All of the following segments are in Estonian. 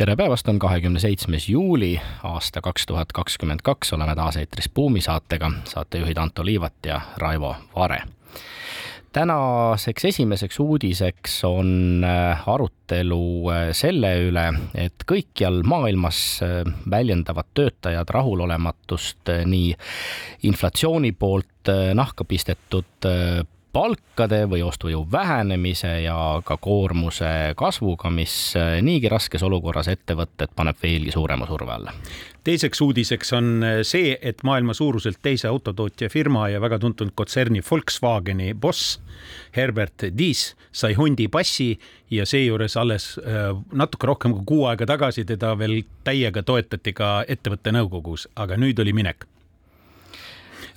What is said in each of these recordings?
tere päevast, on kahekümne seitsmes juuli aasta kaks tuhat kakskümmend kaks, oleme taas eetris Buumi saatega, saatejuhid Anto Liivat ja Raivo Vare. tänaseks esimeseks uudiseks on äh, arutelu äh, selle üle, et kõikjal maailmas äh, väljendavad töötajad rahulolematust nii inflatsiooni poolt nahka pistetud palkade või ostujõu vähenemise ja ka koormuse kasvuga, mis äh, niigi raskes olukorras ettevõtted paneb veelgi suurema surve alla. teiseks uudiseks on äh, see, et maailma suuruselt teise autotootja firma ja väga tuntud kontserni Volkswageni boss Herbert Diess sai hundi passi ja seejuures alles äh, natuke rohkem kui kuu aega tagasi teda veel täiega toetati ka ettevõtte nõukogus, aga nüüd oli minek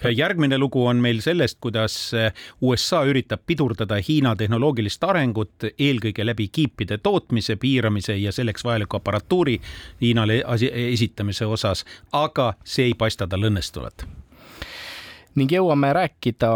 järgmine lugu on meil sellest, kuidas eh, USA üritab pidurdada Hiina tehnoloogilist arengut eelkõige läbi kiipide tootmise piiramise ja selleks vajaliku aparatuuri Hiinale esitamise osas, aga see ei paista tal õnnestuvat. Ning jõuame rääkida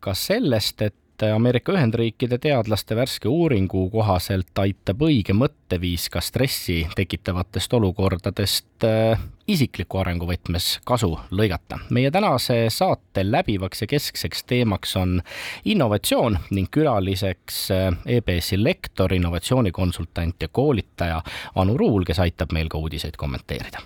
ka sellest, et et Ameerika Ühendriikide teadlaste värske uuringu kohaselt aitab õige mõtteviis ka stressi tekitavatest olukordadest äh, isikliku arengu võtmes kasu lõigata. meie tänase saate läbivaks ja keskseks teemaks on innovatsioon ning külaliseks äh, EBS-i lektor, innovatsioonikonsultant ja koolitaja Anu Ruul, kes aitab meil ka uudiseid kommenteerida.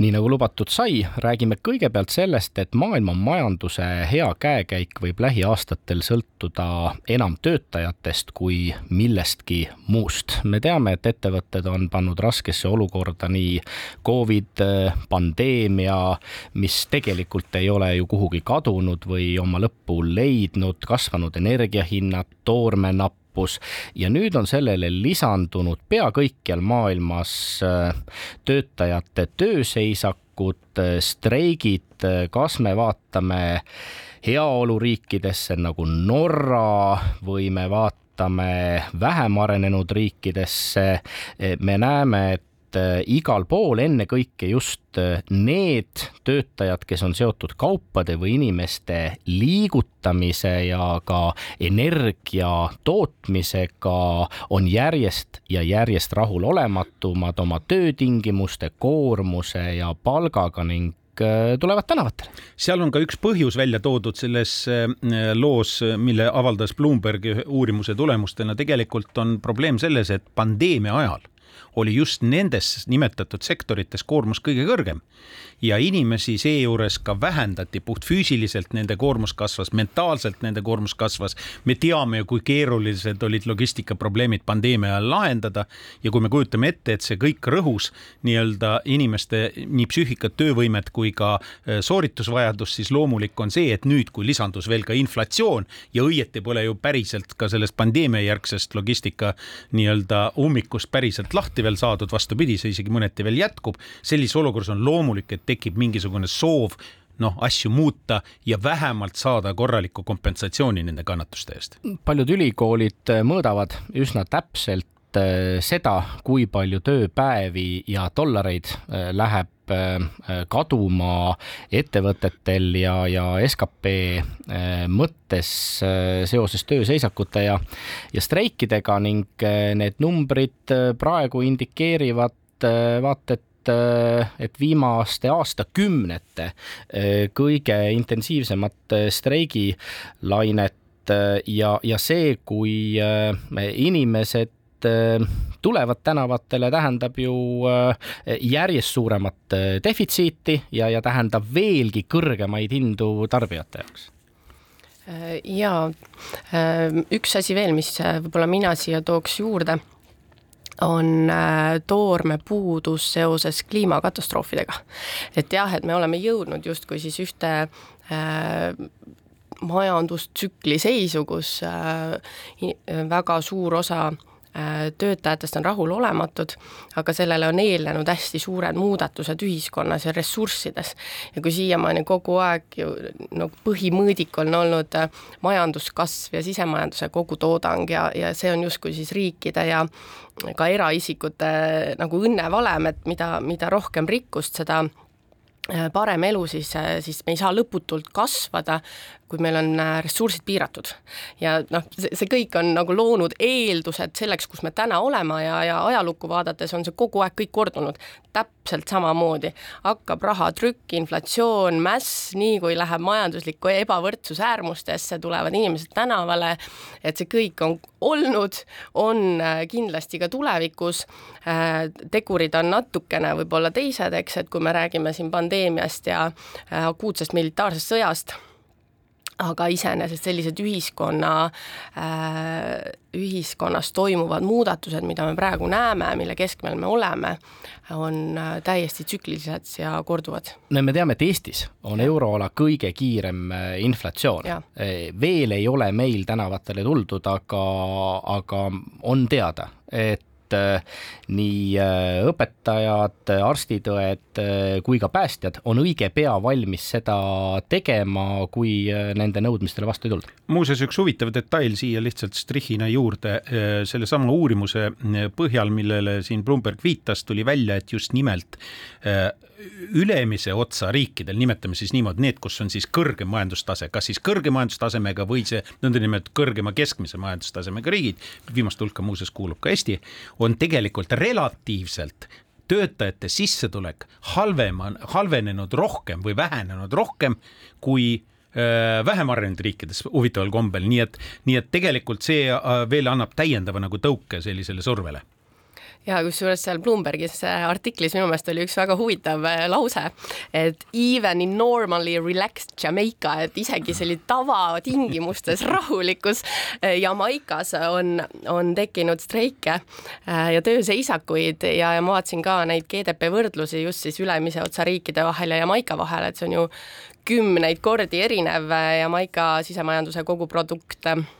Nii nagu lubatud sai, räägime kõigepealt sellest, et maailma majanduse hea käekäik võib lähiaastatel sõltuda enam töötajatest kui millestki muust. me teame, et ettevõtted on pannud raskesse olukorda nii Covid pandeemia, mis tegelikult ei ole ju kuhugi kadunud või oma lõppu leidnud, kasvanud energiahinnad, toormenapp, lõppus ja nüüd on sellele lisandunud pea kõikjal maailmas äh, töötajate tööseisakud, äh, streigid, äh, kas me vaatame heaoluriikidesse nagu Norra või me vaatame vähem arenenud riikidesse, me näeme, et et äh, igal pool ennekõike just äh, need töötajad, kes on seotud kaupade või inimeste liigutamise ja ka energia tootmisega, on järjest ja järjest rahulolematumad oma töötingimuste, koormuse ja palgaga ning äh, tulevad tänavatele. seal on ka üks põhjus välja toodud selles loos, mille avaldas Bloomberg uurimuse tulemustena. tegelikult on probleem selles, et pandeemia ajal oli just nendes nimetatud sektorites koormus kõige kõrgem ja inimesi seejuures ka vähendati puhtfüüsiliselt, nende koormus kasvas, mentaalselt nende koormus kasvas. me teame ju, kui keerulised olid logistikaprobleemid pandeemia ajal lahendada ja kui me kujutame ette, et see kõik rõhus nii-öelda inimeste nii psüühikat, töövõimet kui ka äh, sooritusvajadust, siis loomulik on see, et nüüd, kui lisandus veel ka inflatsioon ja õieti pole ju päriselt ka sellest pandeemia järgsest logistika nii-öelda ummikust päriselt lahti veel saadud, vastupidi, see isegi mõneti veel jätkub. sellises olukorras on loomulik, et tekib mingisugune soov noh, asju muuta ja vähemalt saada korralikku kompensatsiooni nende kannatuste eest. paljud ülikoolid mõõdavad üsna täpselt seda, kui palju tööpäevi ja dollareid äh, läheb äh, kaduma ettevõtetel ja, ja skp mõttes seoses tööseisakute ja, ja streikidega ning need numbrid praegu indikeerivad vaata et et, viimaste aastakümnete kõige intensiivsemat streigilainet ja, ja see, kui inimesed tulevad tänavatele, tähendab ju järjest suuremat defitsiiti ja, ja tähendab veelgi kõrgemaid hindu tarbijate jaoks ja üks asi veel, mis võib-olla mina siia tooks juurde on äh, toormepuudus seoses kliimakatastroofidega. et jah, et me oleme jõudnud justkui siis ühte äh, majandustsükli seisu, kus äh, väga suur osa töötajatest on rahulolematud, aga sellele on eelnenud hästi suured muudatused ühiskonnas ja ressurssides. ja kui siiamaani kogu aeg ju no põhimõõdik on olnud majanduskasv ja sisemajanduse kogutoodang ja, ja see on justkui siis riikide ja ka eraisikute nagu õnnevalem, et mida, mida rohkem rikkust, seda parem elu, siis, siis me ei saa lõputult kasvada, kui meil on äh, ressursid piiratud. ja noh, see, kõik on nagu loonud eeldused selleks, kus me täna oleme ja, ja ajalukku vaadates on see kogu aeg kõik kordunud. täpselt samamoodi hakkab rahatrükk, inflatsioon, mäss, nii kui läheb majandusliku ebavõrdsus äärmustesse, tulevad inimesed tänavale, et see kõik on olnud, on äh, kindlasti ka tulevikus. Äh, tegurid on natukene võib-olla teised, eks, et kui me räägime siin pandeemiast ja akuutsest militaarsest sõjast aga iseenesest sellised ühiskonna äh,, ühiskonnas toimuvad muudatused, mida me praegu näeme, mille keskmel me oleme, on äh, täiesti tsüklilised ja korduvad. no me teame, et Eestis on euroala kõige kiirem äh, inflatsioon. Äh, veel ei ole meil tänavatele tuldud, aga, aga on teada, et et äh, nii äh, õpetajad, arstid-õed äh, kui ka päästjad on õige pea valmis seda tegema, kui nende nõudmistele vastu ei tulda. muuseas, üks huvitav detail siia lihtsalt strihina juurde, sellesama uurimuse põhjal, millele siin Bloomberg viitas, tuli välja, et just nimelt ülemise otsa riikidel, nimetame siis niimoodi, need, kus on siis kõrgem majandustase, kas siis kõrge majandustasemega või see nõndanimetatud kõrgema keskmise majandustasemega riigid, viimaste hulka muuseas kuulub ka Eesti, on tegelikult relatiivselt töötajate sissetulek halvem, halvenenud rohkem või vähenenud rohkem kui vähem arenenud riikides huvitaval kombel, nii et, nii et tegelikult see veel annab täiendava nagu tõuke sellisele survele ja kusjuures seal Bloombergis artiklis minu meelest oli üks väga huvitav äh, lause, et even in normally relaxed Jamaica, et isegi selline tavatingimustes rahulikus äh, Jamaikas on, on tekkinud streike äh, ja tööseisakuid ja, ja ma vaatasin ka neid GDP võrdlusi just siis ülemise otsa riikide vahel ja Jamaica vahel, et see on ju kümneid kordi erinev Jamaica sisemajanduse koguprodukt Äh,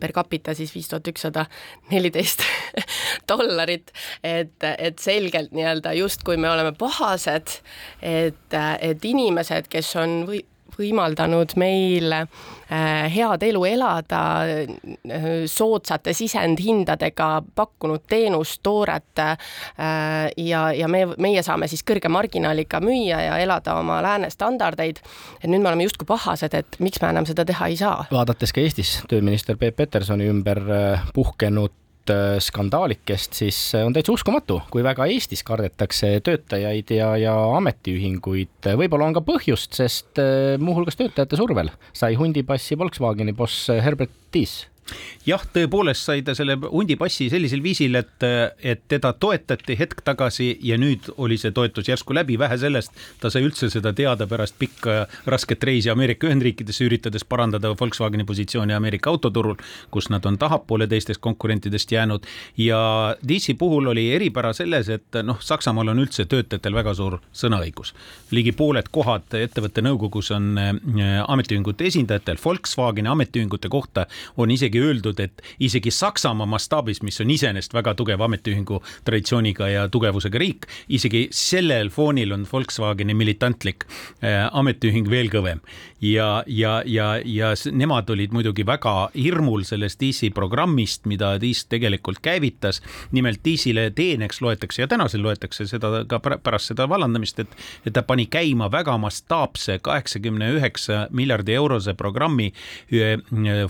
per capita siis viis tuhat ükssada neliteist dollarit, et, et selgelt nii-öelda justkui me oleme pahased, et, et inimesed, kes on või võimaldanud meil äh, head elu elada, äh, soodsate sisendhindadega pakkunud teenust, tooret äh, ja, ja me, meie saame siis kõrge marginaaliga müüa ja elada oma lääne standardeid. et nüüd me oleme justkui pahased, et miks me enam seda teha ei saa. vaadates ka Eestis tööminister Peep Petersoni ümber puhkenud skandaalikest, siis äh, on täitsa uskumatu, kui väga Eestis kardetakse töötajaid ja, ja ametiühinguid. võib-olla on ka põhjust, sest äh, muuhulgas töötajate survel sai hundipassi Volkswageni boss Herbert Diess jah, tõepoolest sai ta selle hundipassi sellisel viisil, et, et teda toetati hetk tagasi ja nüüd oli see toetus järsku läbi, vähe sellest, ta sai üldse seda teada pärast pikka rasket reisi Ameerika Ühendriikidesse, üritades parandada Volkswageni positsiooni Ameerika autoturul, kus nad on tahapoole teistest konkurentidest jäänud. ja DC puhul oli eripära selles, et noh, Saksamaal on üldse töötajatel väga suur sõnaõigus. ligi pooled kohad ettevõtte nõukogus on äh, ametiühingute esindajatel, Volkswageni ametiühingute kohta on isegi isegi öeldud, et isegi Saksamaa mastaabis, mis on iseenesest väga tugeva ametiühingu traditsiooniga ja tugevusega riik, isegi sellel foonil on Volkswageni militantlik äh, ametiühing veel kõvem. Ja, ja, ja, ja nemad olid muidugi väga hirmul sellest DC programmist, mida DC tegelikult käivitas. nimelt DC-le teeneks loetakse ja tänasel loetakse seda ka pärast seda vallandamist, et, et ta pani käima väga mastaapse kaheksakümne üheksa miljardi eurose programmi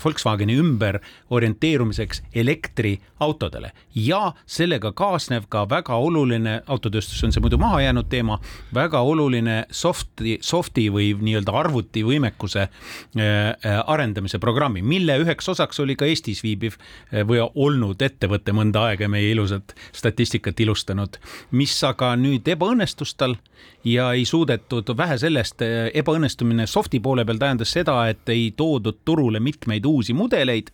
Volkswageni ümber orienteerumiseks elektriautodele ja sellega kaasnev ka väga oluline, autotööstus on see muidu maha jäänud teema, väga oluline soft'i, soft'i või nii-öelda arvutivõimekuse äh, äh, arendamise programmi, mille üheks osaks oli ka Eestis viibiv äh, või olnud ettevõte mõnda aega meie ilusat statistikat ilustanud, mis aga nüüd ebaõnnestus tal ja ei suudetud, vähe sellest, ebaõnnestumine soft'i poole peal tähendas seda, et ei toodud turule mitmeid uusi mudeleid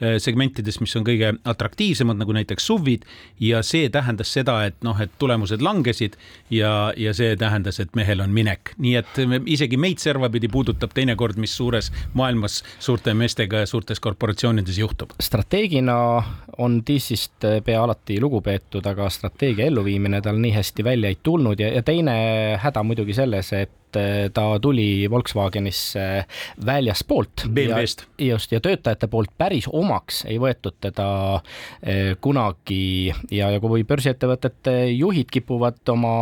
äh, segmentides, mis on kõige atraktiivsemad, nagu näiteks SUV-id ja see tähendas seda, et noh, et tulemused langesid ja, ja see tähendas, et mehel on minek, nii et isegi meid servapidi puudutab teinekord, mis suures maailmas suurte meestega ja suurtes korporatsioonides juhtub. strateegina on DIS-ist pea alati lugu peetud, aga strateegia elluviimine tal nii hästi välja ei tulnud ja, ja teine häda muidugi selles, et et ta tuli Volkswagenisse väljaspoolt. BMW-st. just, ja töötajate poolt päris omaks ei võetud teda eh, kunagi ja, ja kui börsiettevõtete juhid kipuvad oma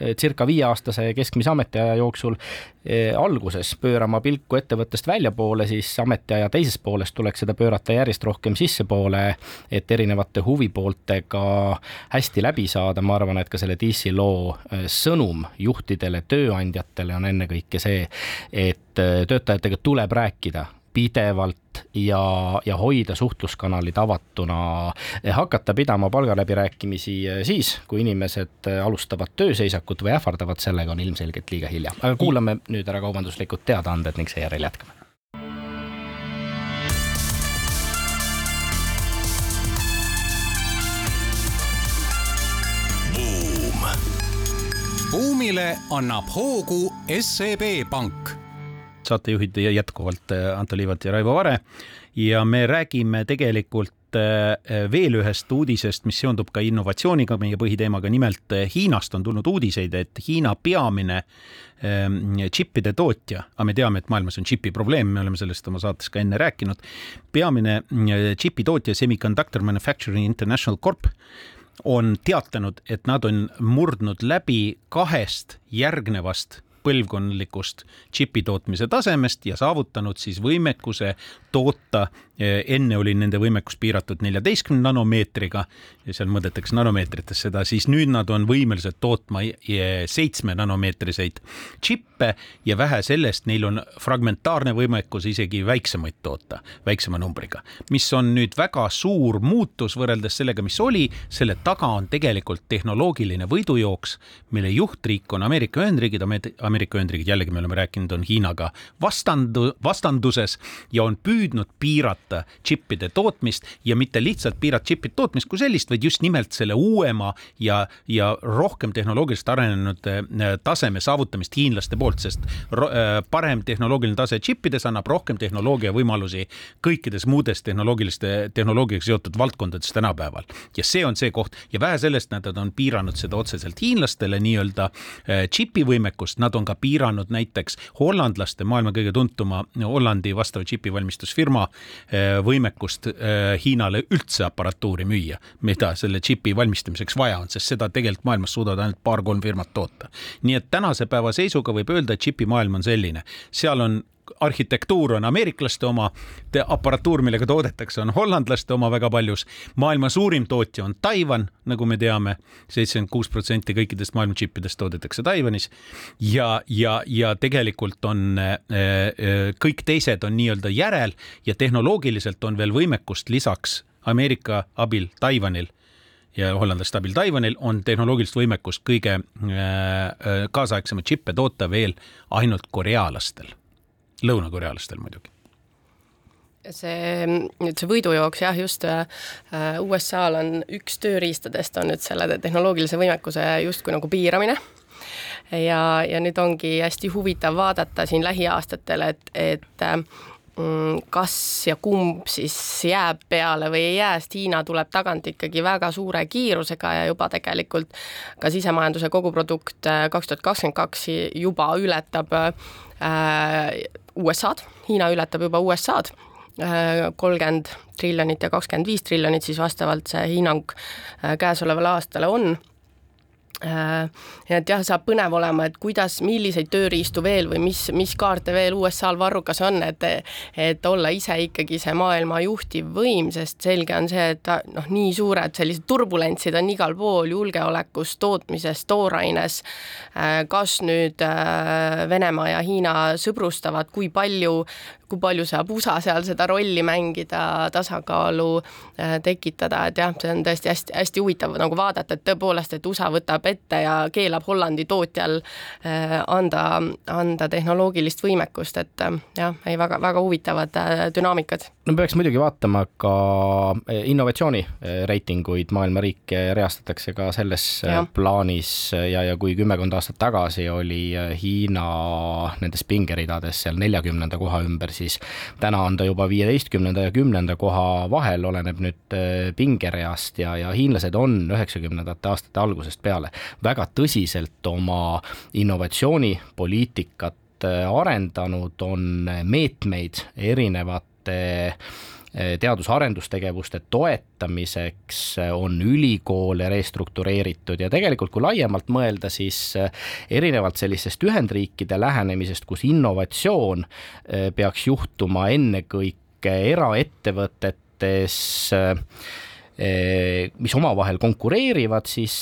eh, circa viieaastase keskmise ametiaja jooksul eh, alguses pöörama pilku ettevõttest väljapoole, siis ametiaja teises pooles tuleks seda pöörata järjest rohkem sissepoole, et erinevate huvipooltega hästi läbi saada, ma arvan, et ka selle DC loo sõnum juhtidele, tööandjatele on ennekõike see, et äh, töötajatega tuleb rääkida pidevalt ja, ja hoida suhtluskanalid avatuna, hakata pidama palgaläbirääkimisi äh, siis, kui inimesed äh, alustavad tööseisakut või ähvardavad sellega, on ilmselgelt liiga hilja. aga kuulame nüüd ära kaubanduslikud teadaanded ning seejärel jätkame. buumile annab hoogu SEB Pank. Saatejuhid jätkuvalt äh, Anto Liivat ja Raivo Vare ja me räägime tegelikult äh, veel ühest uudisest, mis seondub ka innovatsiooniga, meie põhiteemaga, nimelt äh, Hiinast on tulnud uudiseid, et Hiina peamine džippide tootja, aga me teame, et maailmas on džipi probleem, me oleme sellest oma saates ka enne rääkinud. peamine džipi tootja Semiconductor Manufacturing International Corp on teatanud, et nad on murdnud läbi kahest järgnevast põlvkondlikust džipi tootmise tasemest ja saavutanud siis võimekuse toota enne oli nende võimekus piiratud neljateistkümne nanomeetriga ja seal mõõdetakse nanomeetrites seda, siis nüüd nad on võimelised tootma seitsme nanomeetriseid džippe ja vähe sellest, neil on fragmentaarne võimekus isegi väiksemaid toota, väiksema numbriga, mis on nüüd väga suur muutus võrreldes sellega, mis oli. selle taga on tegelikult tehnoloogiline võidujooks, mille juhtriik on Ameerika Ühendriigid, Ameerika Ühendriigid jällegi me oleme rääkinud, on Hiinaga vastandu, vastanduses ja on püüdnud piirata piirata džippide tootmist ja mitte lihtsalt piirata džippide tootmist kui sellist, vaid just nimelt selle uuema ja, ja rohkem tehnoloogiliselt arenenud äh, taseme saavutamist hiinlaste poolt, sest äh, parem tehnoloogiline tase džippides annab rohkem tehnoloogia võimalusi kõikides muudes tehnoloogiliste, tehnoloogiaga seotud valdkondades tänapäeval. ja see on see koht ja vähe sellest, nad on piiranud seda otseselt hiinlastele nii-öelda äh, džipi võimekust, nad on ka piiranud näiteks hollandlaste, maailma kõige tuntuma Hollandi vastava džipivalmistusfirma võimekust äh, Hiinale üldse aparatuuri müüa, mida selle džipi valmistamiseks vaja on, sest seda tegelikult maailmas suudavad ainult paar-kolm firmat toota. nii et tänase päeva seisuga võib öelda, et džipimaailm on selline, seal on arhitektuur on ameeriklaste oma, aparatuur, millega toodetakse, on hollandlaste oma väga paljus. maailma suurim tootja on Taiwan, nagu me teame, seitsekümmend kuus protsenti kõikidest maailma džippidest toodetakse Taiwanis. ja, ja, ja tegelikult on äh, äh, kõik teised on nii-öelda järel ja tehnoloogiliselt on veel võimekust lisaks Ameerika abil Taiwanil ja hollandlaste abil Taiwanil on tehnoloogilist võimekust kõige äh, kaasaegsemaid džippe toota veel ainult korealastel lõunakorealastel muidugi. See, nüüd see võidujooks jah, just äh, USA-l on üks tööriistadest on nüüd selle tehnoloogilise võimekuse justkui nagu piiramine. Ja, ja nüüd ongi hästi huvitav vaadata siin lähiaastatel, et, et mm, kas ja kumb siis jääb peale või ei jää, sest Hiina tuleb tagant ikkagi väga suure kiirusega ja juba tegelikult ka sisemajanduse koguprodukt äh, kaks tuhat kakskümmend kaks juba ületab äh, USA-d, Hiina ületab juba USA-d, äh, kolmkümmend triljonit ja kakskümmend viis triljonit, siis vastavalt see hinnang äh, käesolevale aastale on et jah, saab põnev olema, et kuidas, milliseid tööriistu veel või mis, mis kaarte veel USA-l varrukas on, et et olla ise ikkagi see maailma juhtiv võim, sest selge on see, et noh, nii suured sellised turbulentsid on igal pool julgeolekus, tootmises, tooraines, äh, kas nüüd äh, Venemaa ja Hiina sõbrustavad, kui palju kui palju saab USA seal seda rolli mängida, tasakaalu äh, tekitada, et jah, see on tõesti hästi-hästi huvitav nagu vaadata, et tõepoolest, et USA võtab ette ja keelab Hollandi tootjal äh, anda, anda tehnoloogilist võimekust, et äh, jah, ei väga, väga huvitavad dünaamikad. no peaks muidugi vaatama ka innovatsiooni reitinguid, maailma riike reastatakse ka selles ja. plaanis ja, ja kui kümmekond aastat tagasi oli Hiina nendes pingeridades seal neljakümnenda koha ümber, siis täna on ta juba viieteistkümnenda ja kümnenda koha vahel, oleneb nüüd äh, pingereast ja, ja hiinlased on üheksakümnendate aastate algusest peale väga tõsiselt oma innovatsioonipoliitikat äh, arendanud, on meetmeid erinevate teadus-arendustegevuste toetamiseks eh, on ülikoole restruktureeritud ja tegelikult, kui laiemalt mõelda, siis eh, erinevalt sellisest Ühendriikide lähenemisest, kus innovatsioon peaks juhtuma ennekõike eraettevõtetes mis omavahel konkureerivad, siis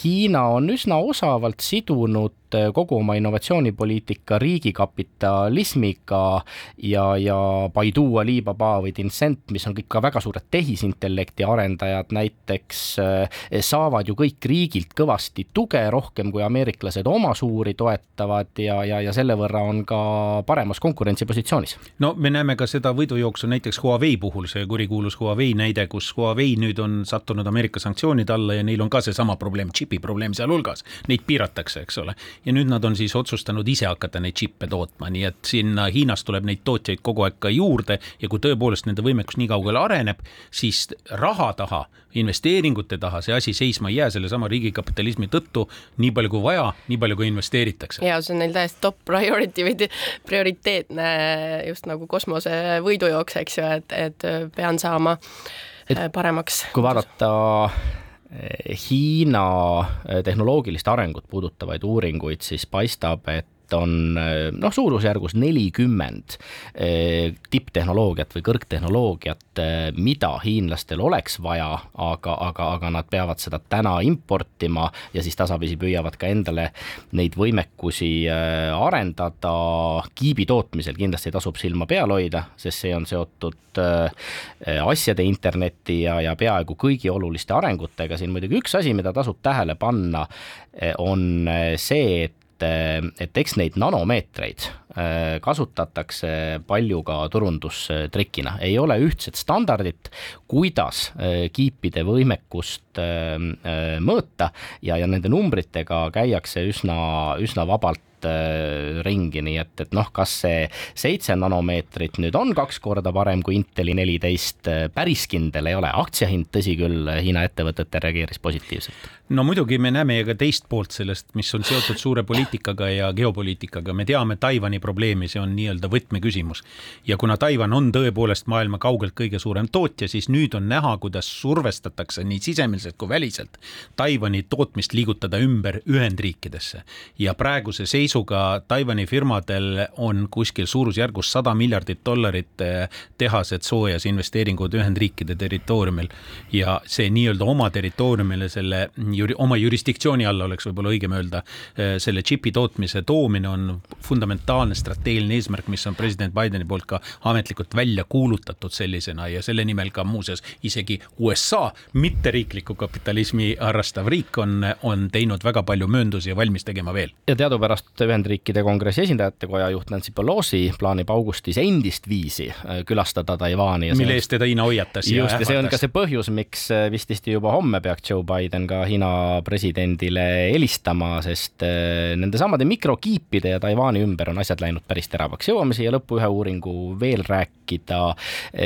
Hiina on üsna osavalt sidunud Eh, kogu oma innovatsioonipoliitika riigikapitalismiga ja, ja Baidu, Alibaba või Tencent, mis on kõik ka väga suured tehisintellekti arendajad näiteks, eh, saavad ju kõik riigilt kõvasti tuge, rohkem kui ameeriklased oma suuri toetavad ja, ja, ja selle võrra on ka paremas konkurentsipositsioonis. no me näeme ka seda võidujooksu näiteks Huawei puhul, see kurikuulus Huawei näide, kus Huawei nüüd on sattunud Ameerika sanktsioonide alla ja neil on ka seesama probleem, džipi probleem sealhulgas, neid piiratakse, eks ole ja nüüd nad on siis otsustanud ise hakata neid džippe tootma, nii et sinna Hiinast tuleb neid tootjaid kogu aeg ka juurde ja kui tõepoolest nende võimekus nii kaugele areneb, siis raha taha, investeeringute taha see asi seisma ei jää sellesama riigikapitalismi tõttu, nii palju kui vaja, nii palju kui investeeritakse. ja see on neil täiesti top priority või prioriteetne just nagu kosmose võidujooks, eks ju, et, et pean saama et paremaks. kui vaadata Hiina eh, tehnoloogilist arengut puudutavaid uuringuid, siis paistab, et on eh, noh, suurusjärgus nelikümmend eh, tipptehnoloogiat või kõrgtehnoloogiat, eh, mida hiinlastel oleks vaja, aga, aga, aga nad peavad seda täna importima ja siis tasapisi püüavad ka endale neid võimekusi arendada. kiibi tootmisel kindlasti tasub silma peal hoida, sest see on seotud asjade interneti ja, ja peaaegu kõigi oluliste arengutega, siin muidugi üks asi, mida tasub tähele panna, on see, et et, et eks neid nanomeetreid kasutatakse palju ka turundustrikina, ei ole ühtset standardit, kuidas äh, kiipide võimekust äh, mõõta ja, ja nende numbritega käiakse üsna, üsna vabalt ringi, nii et, et noh, kas see seitse nanomeetrit nüüd on kaks korda parem kui Inteli neliteist, päris kindel ei ole, aktsiahind, tõsi küll, Hiina ettevõtetel reageeris positiivselt. No muidugi me näeme ka teist poolt sellest, mis on seotud suure poliitikaga ja geopoliitikaga, me teame Taiwan'i probleemi, see on nii-öelda võtmeküsimus. ja kuna Taiwan on tõepoolest maailma kaugelt kõige suurem tootja, siis nüüd on näha, kuidas survestatakse nii sisemiselt kui väliselt Taiwan'i tootmist liigutada ümber Ühendriikidesse. ja praeguse seisuga Taiwan'i firmadel on kuskil suurusjärgus sada miljardit dollarit eh, tehased soojas investeeringud Ühendriikide territooriumil ja see nii-öelda oma territooriumile selle juri, oma jurisdiktsiooni alla oleks võib-olla õigem öelda, äh, selle džipi tootmise toomine on fundamentaalne strateegiline eesmärk, mis on president Bideni poolt ka ametlikult välja kuulutatud sellisena ja selle nimel ka muuseas isegi USA, mitteriikliku kapitalismi harrastav riik on, on teinud väga palju mööndusi ja valmis tegema veel. ja teadupärast Ühendriikide Kongressi esindajate koja juht Nancy Pelosi plaanib augustis endist viisi äh, külastada Taiwan'i. mille eest teda Hiina hoiatas. just, ja see on ka see põhjus, miks äh, vististi juba homme peaks Joe Biden ka Hiina Hiina presidendile helistama, sest äh, nendesamade mikrokiipide ja Taiwan'i ümber on asjad läinud päris teravaks. jõuame siia lõppu ühe uuringu veel rääkida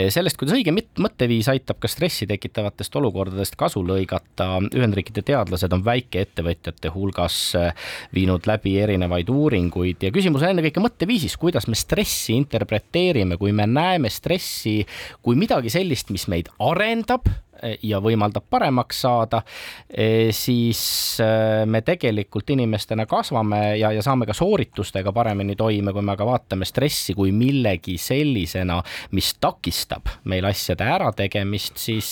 sellest, kuidas õige mõtteviis aitab ka stressi tekitavatest olukordadest kasu lõigata. Ühendriikide teadlased on väikeettevõtjate hulgas äh, viinud läbi erinevaid uuringuid ja küsimus on ennekõike mõtteviisis, kuidas me stressi interpreteerime, kui me näeme stressi kui midagi sellist, mis meid arendab ja võimaldab paremaks saada, e, siis e, me tegelikult inimestena kasvame ja, ja saame ka sooritustega paremini toime, kui me aga vaatame stressi kui millegi sellisena, mis takistab meil asjade ärategemist, siis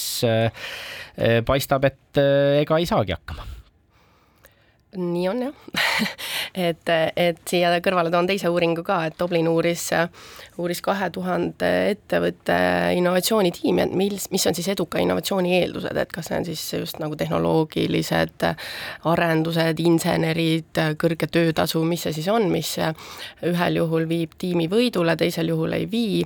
paistab, et ega ei saagi hakkama nii on jah. Et, et siia kõrvale toon teise uuringu ka, et Dublin uuris, uuris kahe tuhande ettevõtte innovatsioonitiimi, et mis, mis on siis eduka innovatsiooni eeldused, et kas see on siis just nagu tehnoloogilised arendused, insenerid, kõrge töötasu, mis see siis on, mis ühel juhul viib tiimi võidule, teisel juhul ei vii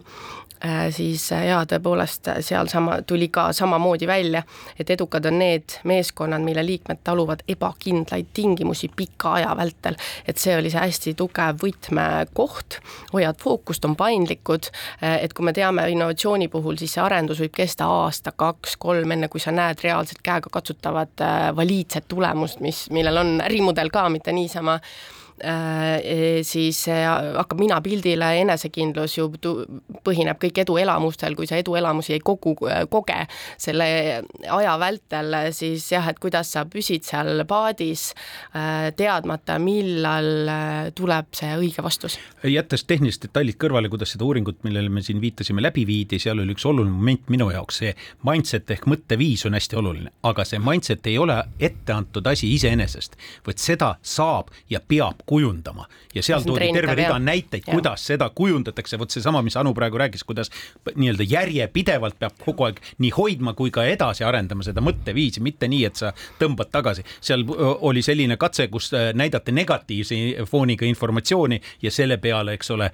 siis äh, jaa, tõepoolest äh, sealsama, tuli ka samamoodi välja, et edukad on need meeskonnad, mille liikmed taluvad ebakindlaid tingimusi pika aja vältel. et see oli see hästi tugev võtmekoht, hoiad fookust, on paindlikud, et kui me teame innovatsiooni puhul, siis see arendus võib kesta aasta, kaks, kolm, enne kui sa näed reaalselt käegakatsutavat valiidset tulemust, mis, millel on ärimudel ka, mitte niisama Äh, siis hakkab minapildile, enesekindlus ju põhineb kõik eduelamustel, kui sa eduelamusi ei kogu, koge selle aja vältel, siis jah, et kuidas sa püsid seal paadis äh, teadmata, millal äh, tuleb see õige vastus. jättes tehnilised detailid kõrvale, kuidas seda uuringut, millele me siin viitasime, läbi viidi, seal oli üks oluline moment minu jaoks, see mindset ehk mõtteviis on hästi oluline, aga see mindset ei ole ette antud asi iseenesest, vaid seda saab ja peab kujundama. Ja seal toodi terve rida näiteid, kuidas seda kujundatakse, vot seesama, mis Anu praegu rääkis, kuidas nii-öelda järjepidevalt peab kogu aeg nii hoidma kui ka edasi arendama seda mõtteviisi, mitte nii, et sa tõmbad tagasi. seal oli selline katse, kus näidati negatiivse fooniga informatsiooni ja selle peale, eks ole,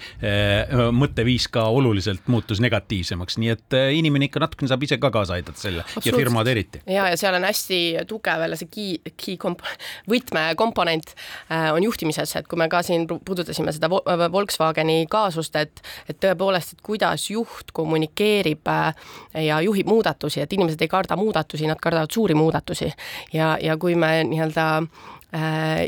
mõtteviis ka oluliselt muutus negatiivsemaks, nii et inimene ikka natukene saab ise ka kaasa aidata selle ja firmad eriti. ja, ja seal on hästi tugev jälle see key, key komp-, võtmekomponent on juhtimises selles, et kui me ka siin puudutasime seda Volkswageni kaasust, et et tõepoolest, et kuidas juht kommunikeerib äh, ja juhib muudatusi, et inimesed ei karda muudatusi, nad kardavad suuri muudatusi. ja, ja kui me nii-öelda äh,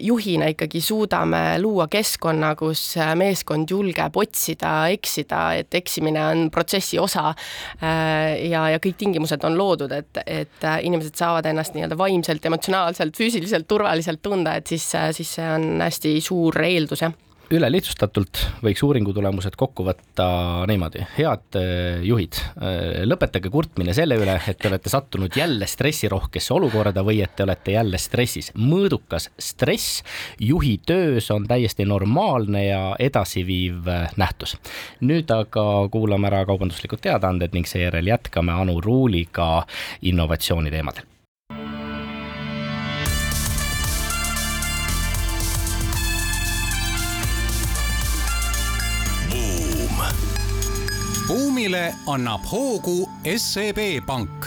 juhina ikkagi suudame luua keskkonna, kus äh, meeskond julgeb otsida, eksida, et eksimine on protsessi osa. Ja, ja kõik tingimused on loodud, et, et inimesed saavad ennast nii-öelda vaimselt, emotsionaalselt, füüsiliselt turvaliselt tunda, et siis, siis see on hästi suur eeldus, jah ülelihtsustatult võiks uuringu tulemused kokku võtta niimoodi, head äh, juhid, äh, lõpetage kurtmine selle üle, et te olete sattunud jälle stressirohkesse olukorda või et te olete jälle stressis. mõõdukas stress juhi töös on täiesti normaalne ja edasiviiv äh, nähtus. nüüd aga kuulame ära kaubanduslikud teadaanded ning seejärel jätkame Anu Ruuliga innovatsiooni teemadel buumile annab hoogu SEB Pank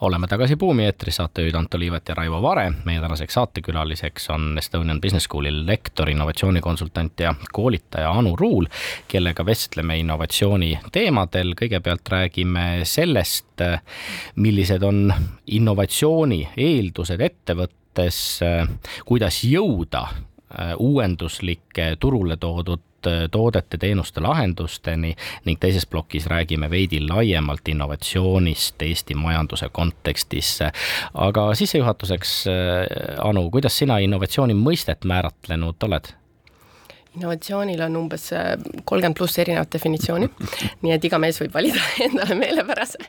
oleme tagasi Buumi eetris, saatejuhid Anto Liivet ja Raivo Vare. meie tänaseks saatekülaliseks on Estonian Business School'i lektor, innovatsioonikonsultant ja koolitaja Anu Ruul, kellega vestleme innovatsiooni teemadel. kõigepealt räägime sellest, millised on innovatsiooni eeldused ettevõttes, kuidas jõuda uuenduslike turule toodud Äh, toodete, teenuste, lahendusteni ning teises plokis räägime veidi laiemalt innovatsioonist Eesti majanduse kontekstis. aga sissejuhatuseks, Anu, kuidas sina innovatsiooni mõistet määratlenud oled? Innovatsioonil on umbes äh, kolmkümmend pluss erinevat definitsiooni, nii et iga mees võib valida endale meelepärase.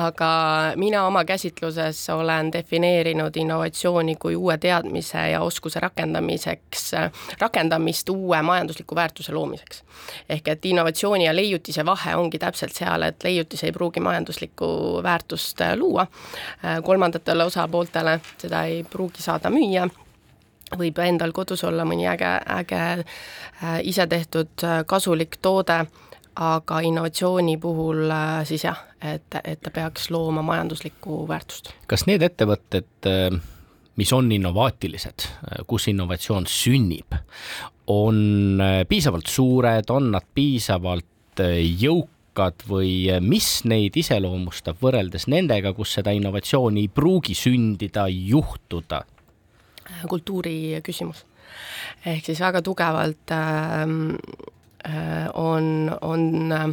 aga mina oma käsitluses olen defineerinud innovatsiooni kui uue teadmise ja oskuse rakendamiseks, rakendamist uue majandusliku väärtuse loomiseks. ehk et innovatsiooni ja leiutise vahe ongi täpselt seal, et leiutis ei pruugi majanduslikku väärtust luua, äh, kolmandatele osapooltele seda ei pruugi saada müüa võib endal kodus olla mõni äge, äge äh, isetehtud äh, kasulik toode, aga innovatsiooni puhul äh, siis jah, et, et ta peaks looma majanduslikku väärtust. kas need ettevõtted, mis on innovaatilised, kus innovatsioon sünnib, on piisavalt suured, on nad piisavalt jõukad või mis neid iseloomustab võrreldes nendega, kus seda innovatsiooni ei pruugi sündida, juhtuda? Kultuuri küsimus. ehk siis väga tugevalt ähm, äh, on, on äh,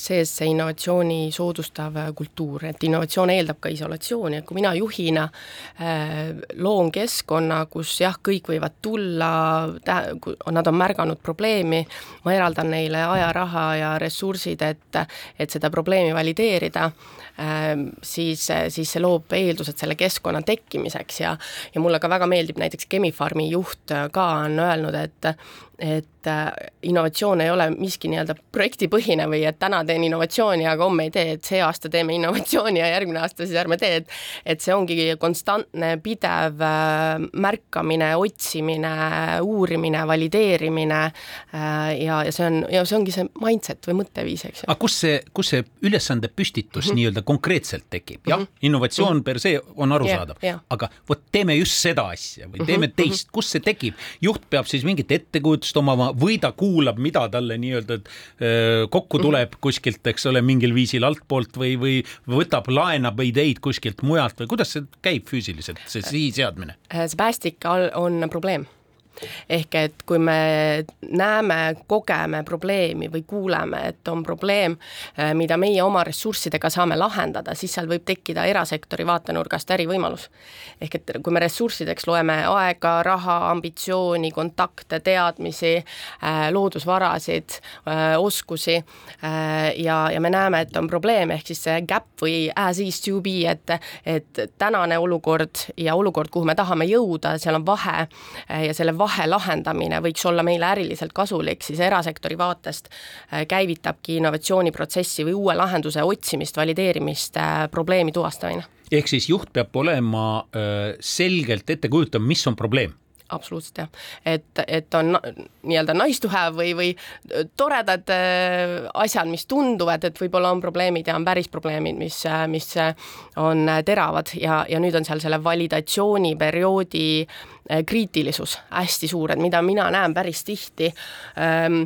sees see innovatsiooni soodustav kultuur, et innovatsioon eeldab ka isolatsiooni, et kui mina juhina äh, loon keskkonna, kus jah, kõik võivad tulla, nad on märganud probleemi, ma eraldan neile aja, raha ja ressursid, et, et seda probleemi valideerida, siis, siis see loob eeldused selle keskkonna tekkimiseks. Ja ja mulle ka väga meeldib näiteks Chemi-Pharmi juht ka on öelnud, et et äh, innovatsioon ei ole miski nii-öelda projektipõhine või et täna teen innovatsiooni, aga homme ei tee, et see aasta teeme innovatsiooni ja järgmine aasta siis ärme tee, et et see ongi konstantne, pidev äh, märkamine, otsimine, uurimine, valideerimine äh, ja, ja see on, ja see ongi see mindset või mõtteviis, eks ju. aga kus see, kus see ülesande püstitus mm -hmm. nii-öelda konkreetselt tekib, jah -hmm. innovatsioon mm -hmm. per se on arusaadav yeah,, yeah. aga vot teeme just seda asja või teeme mm -hmm. teist, kus see tekib, juht peab siis mingit ettekujutust vastust omama või ta kuulab, mida talle nii-öelda kokku mhm. tuleb kuskilt, eks ole, mingil viisil altpoolt või, või võtab, laenab ideid kuskilt mujalt või kuidas see käib füüsiliselt, see sihiseadmine? see päästik on probleem ehk et kui me näeme, kogeme probleemi või kuuleme, et on probleem, äh, mida meie oma ressurssidega saame lahendada, siis seal võib tekkida erasektori vaatenurgast ärivõimalus. ehk et kui me ressurssideks loeme aega, raha, ambitsiooni, kontakte, teadmisi, äh, loodusvarasid, äh, oskusi ja, ja me näeme, et on probleem, ehk siis see gap või as is to be, et et tänane olukord ja olukord, kuhu me tahame jõuda, seal on vahe ja selle vahe lahendamine võiks olla meile äriliselt kasulik, siis erasektori vaatest äh, käivitabki innovatsiooniprotsessi või uue lahenduse otsimist, valideerimist, äh, probleemi tuvastamine. ehk siis juht peab olema äh, selgelt ette kujutama, mis on probleem absoluutselt jah, et, et on nii-öelda nice to have või, või toredad äh, asjad, mis tunduvad, et võib-olla on probleemid ja on päris probleemid, mis, mis on teravad ja, ja nüüd on seal selle validatsiooniperioodi äh, kriitilisus hästi suur, et mida mina näen päris tihti ähm,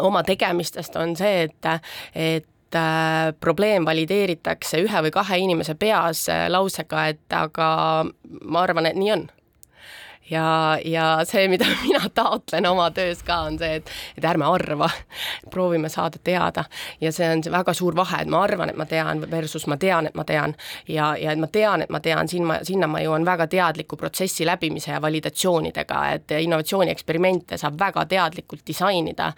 oma tegemistest, on see, et, et äh, probleem valideeritakse ühe või kahe inimese peas lausega, et aga ma arvan, et nii on ja, ja see, mida mina taotlen oma töös ka, on see, et, et ärme arva, proovime saada teada. Ja see on see väga suur vahe, et ma arvan, et ma tean versus ma tean, et ma tean. Ja, ja et ma tean, et ma tean, siin ma, sinna ma jõuan väga teadliku protsessi läbimise ja validatsioonidega, et innovatsioonieksperimente saab väga teadlikult disainida,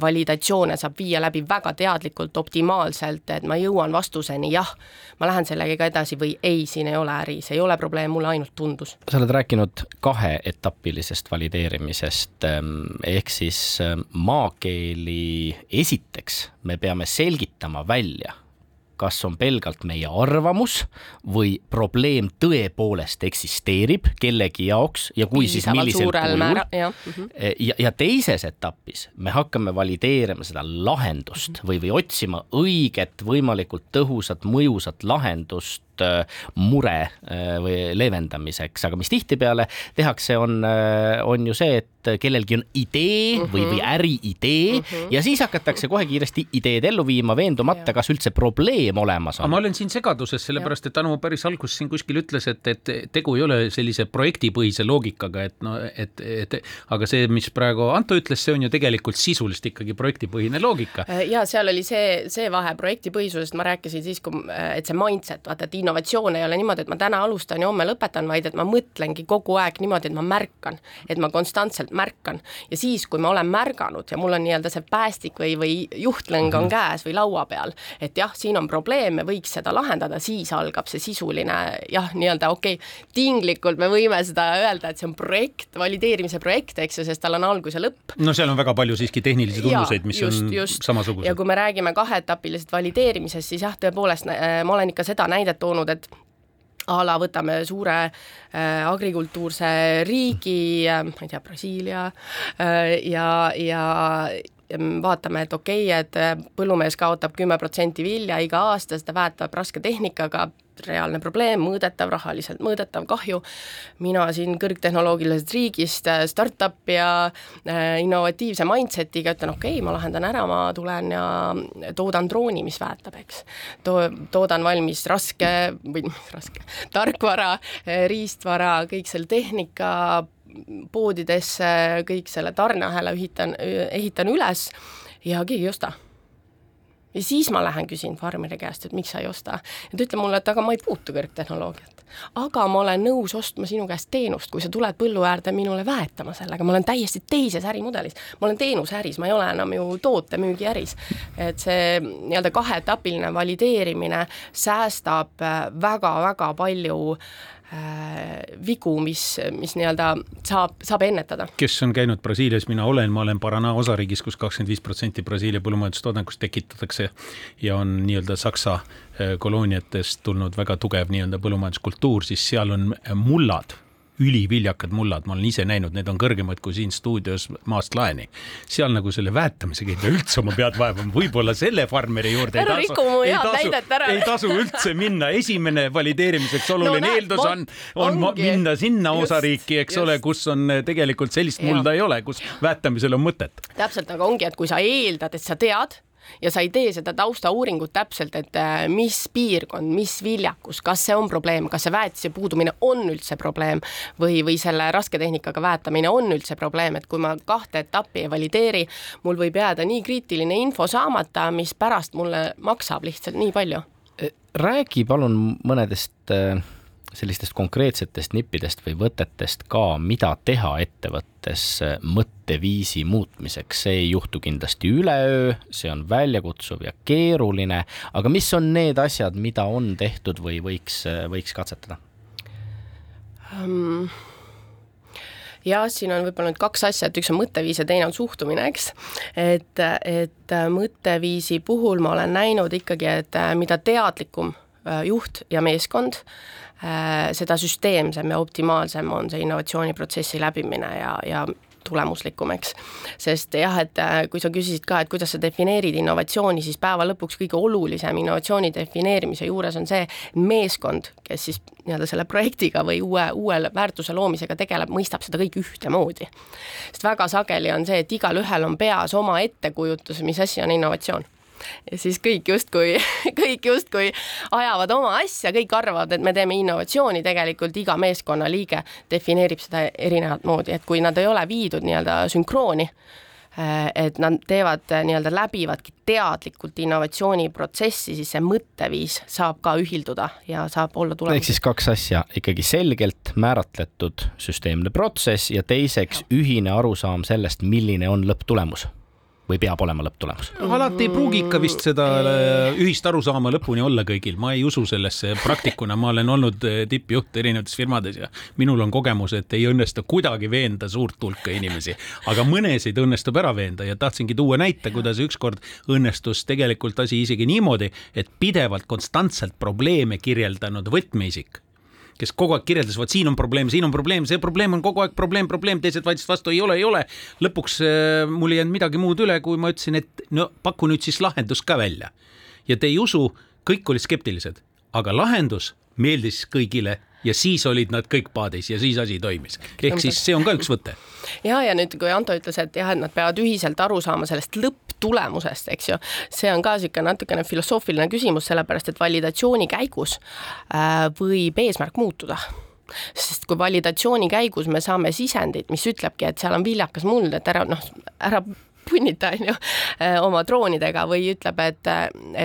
validatsioone saab viia läbi väga teadlikult, optimaalselt, et ma jõuan vastuseni jah, ma lähen sellega edasi või ei, siin ei ole äri, see ei ole probleem, mulle ainult tundus. sa oled rääkinud kahe kaheetapilisest valideerimisest ehm, ehk siis ehm, maakeeli esiteks me peame selgitama välja kas on pelgalt meie arvamus või probleem tõepoolest eksisteerib kellegi jaoks ja kui, siis millisel kujul. Ja. Mhm. ja, ja teises etapis me hakkame valideerima seda lahendust mm -hmm. või, või otsima õiget, võimalikult tõhusat, mõjusat lahendust äh, mure äh, või leevendamiseks, aga mis tihtipeale tehakse, on, äh, on ju see, et kellelgi on idee mm -hmm. või, või äriidee mm -hmm. ja siis hakatakse kohe kiiresti ideed ellu viima, veendumata, kas üldse probleem olemas on. ma olen siin segaduses, sellepärast et Anu päris alguses siin kuskil ütles, et, et tegu ei ole sellise projektipõhise loogikaga, et no, et, et aga see, mis praegu Anto ütles, see on ju tegelikult sisuliselt ikkagi projektipõhine loogika. Ja seal oli see, see vahe projektipõhisusest ma rääkisin siis, kui, et see mindset, vaata, et innovatsioon ei ole niimoodi, et ma täna alustan ja homme lõpetan, vaid et ma mõtlengi kogu aeg niimoodi, et ma märkan, et ma konstantselt märkan ja siis, kui ma olen märganud ja mul on nii-öelda see päästik või, või juhtlõng on mhm. käes või laua peal, et jah, siin on probleem, me võiks seda lahendada, siis algab see sisuline jah, nii-öelda okei okay,, tinglikult me võime seda öelda, et see on projekt, valideerimise projekt, eks ju, sest tal on algus ja lõpp. no seal on väga palju siiski tehnilisi tunnuseid, mis just, on just. samasugused. ja kui me räägime kaheetapilisest valideerimisest, siis jah, tõepoolest äh, ma olen ikka seda näidet toonud, et a la võtame suure äh, agrikultuurse riigi äh,, ma ei tea, Brasiilia äh, ja, ja vaatame, et okei okay,, et äh, põllumees kaotab kümme protsenti vilja iga aasta, seda väetab raske tehnikaga, reaalne probleem, mõõdetav, rahaliselt mõõdetav kahju, mina siin kõrgtehnoloogilisest riigist, äh, startup ja äh, innovatiivse mindset'iga ütlen, okei okay,, ma lahendan ära, ma tulen ja toodan drooni, mis väetab, eks. To-, toodan valmis raske või raske, tarkvara, riistvara, kõik selle tehnika, poodidesse, kõik selle tarneahela ühitan, ehitan üles ja keegi ei osta ja siis ma lähen küsin farmeri käest, et miks sa ei osta. ja ta ütleb mulle, et aga ma ei puutu kõrgtehnoloogiat. aga ma olen nõus ostma sinu käest teenust, kui sa tuled põllu äärde minule väetama sellega, ma olen täiesti teises ärimudelis. ma olen teenuseäris, ma ei ole enam ju tootemüügiäris. et see nii-öelda kaheetapiline valideerimine säästab väga-väga palju Äh, vigu, mis, mis nii-öelda saab, saab ennetada. kes on käinud Brasiilias, mina olen, ma olen Paraná osariigis kus, kus kakskümmend viis protsenti Brasiilia põllumajandustoodangust tekitatakse ja on nii-öelda Saksa äh, kolooniatest tulnud väga tugev nii-öelda põllumajanduskultuur, siis seal on mullad üliviljakad mullad, ma olen ise näinud, need on kõrgemad kui siin stuudios maast laeni. seal nagu selle väetamisega ei pea üldse oma pead vaevama, võib-olla selle farmeri juurde ära ei tasu, ei tasu, ei tasu üldse minna, esimene valideerimiseks oluline no, eeldus on, on ongi. minna sinna just, osariiki, eks just. ole, kus on tegelikult sellist mulda ja. ei ole, kus väetamisel on mõtet. täpselt, aga ongi, et kui sa eeldad, et sa tead ja sa ei tee seda taustauuringut täpselt, et äh, mis piirkond, mis viljakus, kas see on probleem, kas see väetise puudumine on üldse probleem või, või selle rasketehnikaga väetamine on üldse probleem, et kui ma kahte etappi ei valideeri, mul võib jääda nii kriitiline info saamata, mis pärast mulle maksab lihtsalt nii palju. räägi palun mõnedest äh sellistest konkreetsetest nippidest või võtetest ka, mida teha ettevõttes mõtteviisi muutmiseks, see ei juhtu kindlasti üleöö, see on väljakutsuv ja keeruline, aga mis on need asjad, mida on tehtud või võiks, võiks katsetada um...? jah, siin on võib-olla nüüd kaks asja, et üks on mõtteviis ja teine on suhtumine, eks. et, et mõtteviisi puhul ma olen näinud ikkagi, et mida teadlikum äh, juht ja meeskond seda süsteemsem ja optimaalsem on see innovatsiooniprotsessi läbimine ja, ja tulemuslikum, eks. sest jah, et äh, kui sa küsisid ka, et kuidas sa defineerid innovatsiooni, siis päeva lõpuks kõige olulisem innovatsiooni defineerimise juures on see meeskond, kes siis nii-öelda selle projektiga või uue, uue väärtuse loomisega tegeleb, mõistab seda kõike ühtemoodi. sest väga sageli on see, et igalühel on peas oma ettekujutus, mis asi on innovatsioon ja siis kõik justkui, kõik justkui ajavad oma asja, kõik arvavad, et me teeme innovatsiooni, tegelikult iga meeskonnaliige defineerib seda erinevat moodi, et kui nad ei ole viidud nii-öelda sünkrooni, eh, et nad teevad eh, nii-öelda läbivadki teadlikult innovatsiooniprotsessi, siis see mõtteviis saab ka ühilduda ja saab olla tulemuslik. ehk siis kaks asja, ikkagi selgelt määratletud süsteemne protsess ja teiseks ühine arusaam sellest, milline on lõpptulemus või peab olema lõpptulemus? alati ei pruugi ikka vist seda äh, ühist arusaama lõpuni olla kõigil, ma ei usu sellesse praktikuna, ma olen olnud äh, tippjuht erinevates firmades ja minul on kogemus, et ei õnnestu kuidagi veenda suurt hulka inimesi, aga mõnesid õnnestub ära veenda ja tahtsingi tuua näite, kuidas ükskord õnnestus tegelikult asi isegi niimoodi, et pidevalt konstantselt probleeme kirjeldanud võtmeisik kes kogu aeg kirjeldas, vot siin on probleem, siin on probleem, see probleem on kogu aeg probleem, probleem, teised vaidlesid vastu, ei ole, ei ole. lõpuks äh, mul ei jäänud midagi muud üle, kui ma ütlesin, et no paku nüüd siis lahendus ka välja. ja te ei usu, kõik olid skeptilised, aga lahendus meeldis kõigile ja siis olid nad kõik paadis ja siis asi toimis. ehk siis see on ka üks võte. ja, ja nüüd, kui Anto ütles, et jah, et nad peavad ühiselt aru saama sellest lõpptulemusest, eks ju, see on ka niisugune natukene filosoofiline küsimus, sellepärast et validatsiooni käigus äh, võib eesmärk muutuda sest kui validatsiooni käigus me saame sisendit, mis ütlebki, et seal on viljakas muld, et ära noh, ära punnita, on ju, oma droonidega või ütleb, et,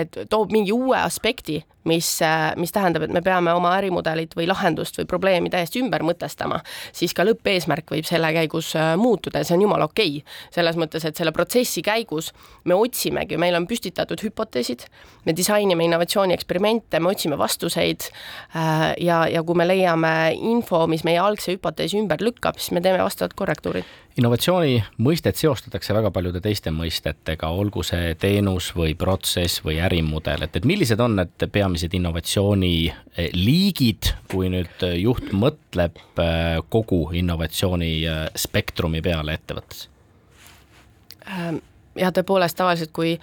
et toob mingi uue aspekti, mis, mis tähendab, et me peame oma ärimudelit või lahendust või probleemi täiesti ümber mõtestama, siis ka lõppeesmärk võib selle käigus äh, muutuda ja see on jumala okei. Okay.. selles mõttes, et selle protsessi käigus me otsimegi, meil on püstitatud hüpoteesid, me disainime innovatsioonieksperimente, me otsime vastuseid äh, ja, ja kui me leiame info, mis meie algse hüpoteesi ümber lükkab, siis me teeme vastavad korrektuurid innovatsiooni mõistet seostatakse väga paljude teiste mõistetega, olgu see teenus või protsess või ärimudel, et, et millised on need peamised peamised innovatsiooniliigid, kui nüüd juht mõtleb äh, kogu innovatsiooni äh, spektrumi peale ettevõttes? Ähm, jah, tõepoolest tavaliselt, kui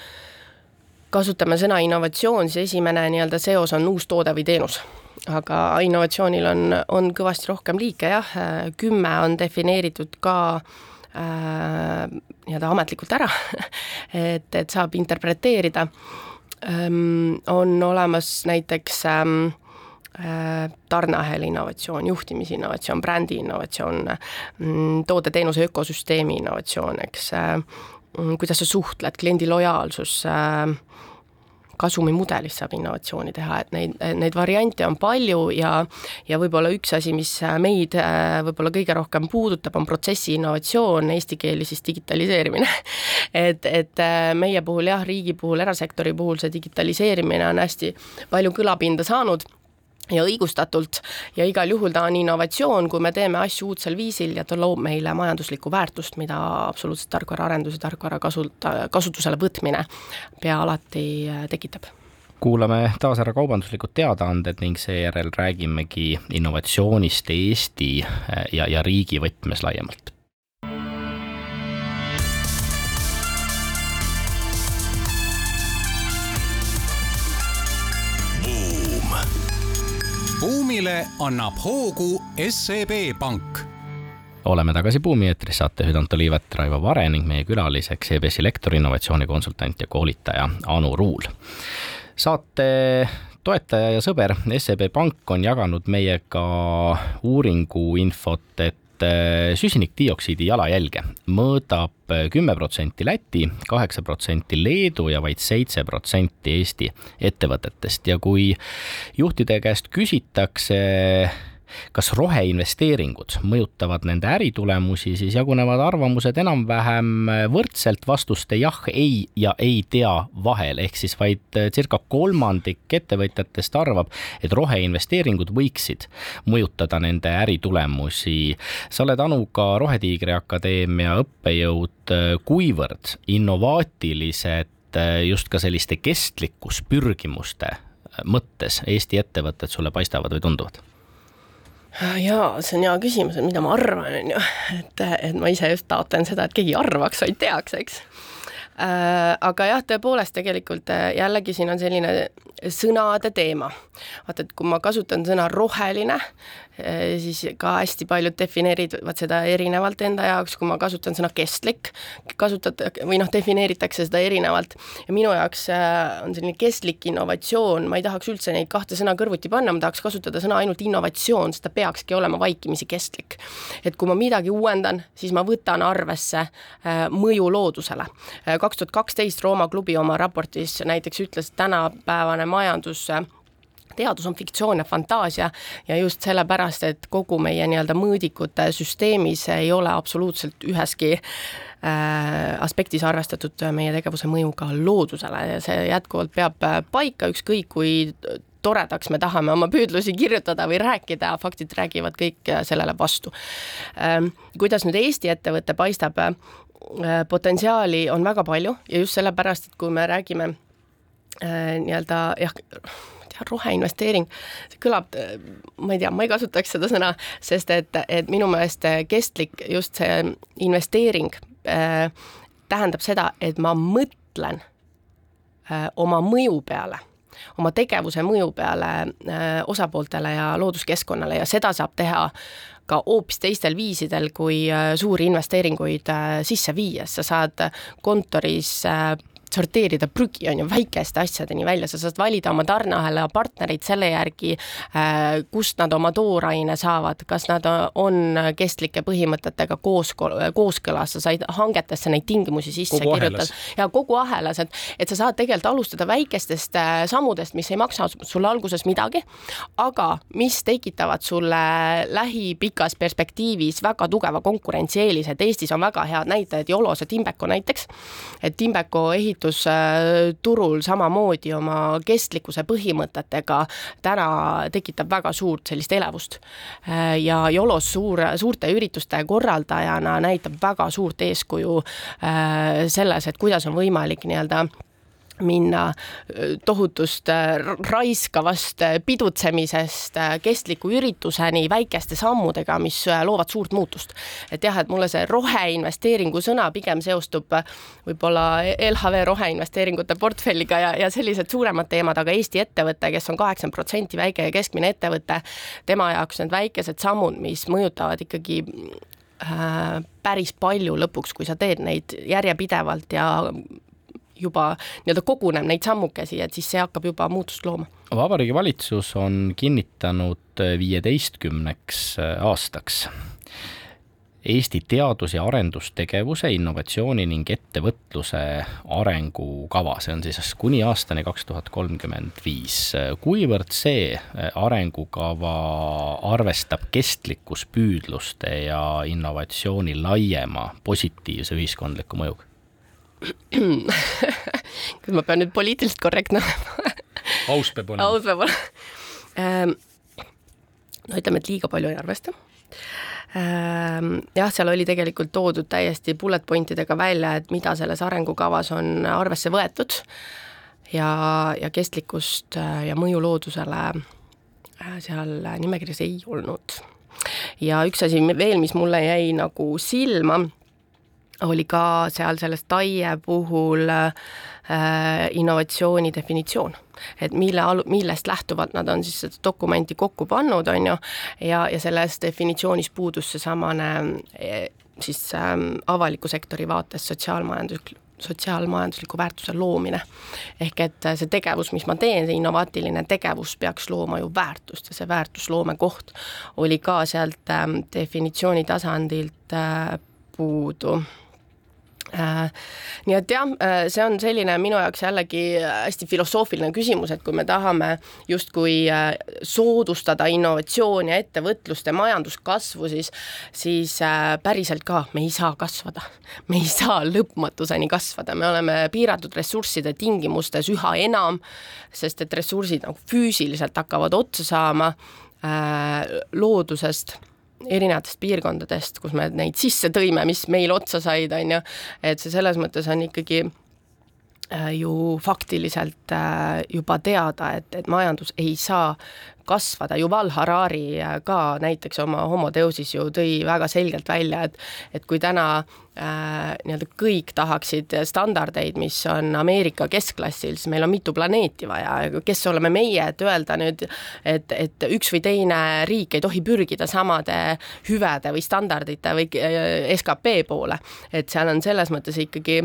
kasutame sõna innovatsioon, siis esimene nii-öelda seos on uus toode või teenus. aga innovatsioonil on, on kõvasti rohkem liike jah, kümme on defineeritud ka äh, nii-öelda ametlikult ära et, et saab interpreteerida on olemas näiteks ähm, äh, tarneahela innovatsioon, juhtimisinnovatsioon, brändi innovatsioon, mm, toode-teenuse ökosüsteemi innovatsioon, eks, äh, mm, kuidas sa suhtled, kliendi lojaalsus, äh, kasumimudelist saab innovatsiooni teha, et neid, neid variante on palju ja ja võib-olla üks asi, mis meid äh, võib-olla kõige rohkem puudutab, on protsessi innovatsioon, eesti keeli siis digitaliseerimine. Et, et äh, meie puhul jah, riigi puhul, erasektori puhul see digitaliseerimine on hästi palju kõlapinda saanud ja õigustatult. Ja igal juhul ta on innovatsioon, kui me teeme asju uudsel viisil ja ta loob meile majanduslikku väärtust, mida absoluutselt tarkvaraarendus ja tarkvara kasuta, kasutusele võtmine pea alati äh, tekitab. Kuulame taas ära kaubanduslikud teadaanded ning seejärel räägimegi innovatsioonist Eesti äh, ja, ja riigi võtmes laiemalt buumile annab hoogu SEB Pank oleme tagasi Buumi eetris, saatejuhid Anto Liivet, Raivo Vare ning meie külaliseks EBS-i lektor, innovatsioonikonsultant ja koolitaja Anu Ruul. saate toetaja ja sõber SEB Pank on jaganud meiega uuringuinfot, et et äh, süsinikdioksiidi jalajälge mõõdab äh, kümme protsenti Läti, kaheksa protsenti Leedu ja vaid seitse protsenti Eesti ettevõtetest. Ja kui juhtide käest küsitakse kas roheinvesteeringud mõjutavad nende äritulemusi, siis jagunevad arvamused enam-vähem võrdselt vastuste jah, ei ja ei tea vahel, ehk siis vaid circa kolmandik ettevõtjatest arvab, et roheinvesteeringud võiksid mõjutada nende äritulemusi. sa oled Anu ka Rohetiigri Akadeemia õppejõud, kuivõrd innovaatilised just ka selliste kestlikkuspürgimuste mõttes Eesti ettevõtted sulle paistavad või tunduvad? Jaa, see on hea küsimus, et mida ma arvan, on ju, et, et ma ise just taotlen seda, et keegi arvaks, vaid teaks, eks äh,. aga jah, tõepoolest tegelikult äh, jällegi siin on selline sõnade teema. vaata, et kui ma kasutan sõna roheline, siis ka hästi paljud defineerivad seda erinevalt enda jaoks, kui ma kasutan sõna kestlik, kasutad või noh, defineeritakse seda erinevalt ja minu jaoks äh, on selline kestlik innovatsioon, ma ei tahaks üldse neid kahte sõna kõrvuti panna, ma tahaks kasutada sõna ainult innovatsioon, sest ta peakski olema vaikimisi kestlik. et kui ma midagi uuendan, siis ma võtan arvesse äh, mõju loodusele. kaks tuhat kaksteist Rooma klubi oma raportis näiteks ütles, tänapäevane majandus teadus on fiktsioon ja fantaasia ja just sellepärast, et kogu meie nii-öelda mõõdikute süsteemis ei ole absoluutselt üheski äh, aspektis arvestatud meie tegevuse mõjuga loodusele ja see jätkuvalt peab paika, ükskõik kui toredaks me tahame oma püüdlusi kirjutada või rääkida, faktid räägivad kõik sellele vastu. Ähm, kuidas nüüd Eesti ettevõte paistab, äh, potentsiaali on väga palju ja just sellepärast, et kui me räägime äh, nii-öelda jah, roheinvesteering, see kõlab, ma ei tea, ma ei kasutaks seda sõna, sest et, et minu meelest kestlik just see investeering äh, tähendab seda, et ma mõtlen äh, oma mõju peale oma tegevuse mõju peale äh, osapooltele ja looduskeskkonnale ja seda saab teha ka hoopis teistel viisidel, kui äh, suuri investeeringuid äh, sisse viies, sa saad kontoris sorteerida prügi, on ju, väikeste asjadeni välja, sa saad valida oma tarneahela partnereid selle järgi, äh, kust nad oma tooraine saavad, kas nad on kestlike põhimõtetega koos, kooskõlas, sa said hangetesse neid tingimusi sisse kirjutada. ja kogu ahelas, et, et sa saad tegelikult alustada väikestest äh, sammudest, mis ei maksa sulle alguses midagi, aga mis tekitavad sulle lähipikas perspektiivis väga tugeva konkurentsieelise, et Eestis on väga head näitajad, Jolos ja Timbeko näiteks, et Timbeko ehitab ehitusturul samamoodi oma kestlikkuse põhimõtetega täna tekitab väga suurt sellist elevust. ja Jolos suur, suurte ürituste korraldajana näitab väga suurt eeskuju äh, selles, et kuidas on võimalik nii-öelda minna tohutust raiskavast pidutsemisest kestliku ürituseni väikeste sammudega, mis loovad suurt muutust. et jah, et mulle see roheinvesteeringu sõna pigem seostub võib-olla LHV roheinvesteeringute portfelliga ja, ja sellised suuremad teemad, aga Eesti ettevõte, kes on kaheksakümmend protsenti väike ja keskmine ettevõte, tema jaoks need väikesed sammud, mis mõjutavad ikkagi äh, päris palju lõpuks, kui sa teed neid järjepidevalt ja juba nii-öelda koguneb neid sammukesi, et siis see hakkab juba muutust looma. vabariigi Valitsus on kinnitanud viieteistkümneks aastaks Eesti teadus- ja arendustegevuse, innovatsiooni ning ettevõtluse arengukava, see on siis kuni aastani kaks tuhat kolmkümmend viis. kuivõrd see arengukava arvestab kestlikkuspüüdluste ja innovatsiooni laiema positiivse ühiskondliku mõjuga? kas ma pean nüüd poliitiliselt korrektne olema aus peab olema. aus peab olema. Ehm, no ütleme, et liiga palju ei arvesta Ehm, jah, seal oli tegelikult toodud täiesti bullet point idega välja, et mida selles arengukavas on arvesse võetud ja, ja kestlikkust äh, ja mõju loodusele äh, seal nimekirjas ei olnud. ja üks asi veel, mis mulle jäi nagu silma, oli ka seal selles TAIE puhul äh, innovatsiooni definitsioon et mille alu-, millest lähtuvalt nad on siis seda dokumenti kokku pannud, on ju, ja, ja selles definitsioonis puudus seesamane e, siis ähm, avaliku sektori vaates sotsiaalmajanduslik sotsiaalmajandusliku väärtuse loomine. ehk et see tegevus, mis ma teen, see innovaatiline tegevus peaks looma ju väärtust ja see väärtusloome koht oli ka sealt ähm, definitsiooni tasandilt äh, puudu Äh, nii et jah, äh, see on selline minu jaoks jällegi hästi filosoofiline küsimus, et kui me tahame justkui äh, soodustada innovatsiooni ja ettevõtlust ja majanduskasvu, siis, siis päriselt ka me ei saa kasvada. me ei saa lõpmatuseni kasvada, me oleme piiratud ressursside tingimustes üha enam, sest et ressursid nagu füüsiliselt hakkavad otsa saama loodusest erinevatest piirkondadest, kus me neid sisse tõime, mis meil otsa said, on ju, et see selles mõttes on ikkagi ju faktiliselt äh, juba teada, et, et majandus ei saa kasvada, Yuval Harari äh, ka näiteks oma Homo Deusis ju tõi väga selgelt välja, et et kui täna äh, nii-öelda kõik tahaksid standardeid, mis on Ameerika keskklassil, siis meil on mitu planeeti vaja, kes oleme meie, et öelda nüüd, et, et üks või teine riik ei tohi pürgida samade hüvede või standardite või äh, skp poole, et seal on selles mõttes ikkagi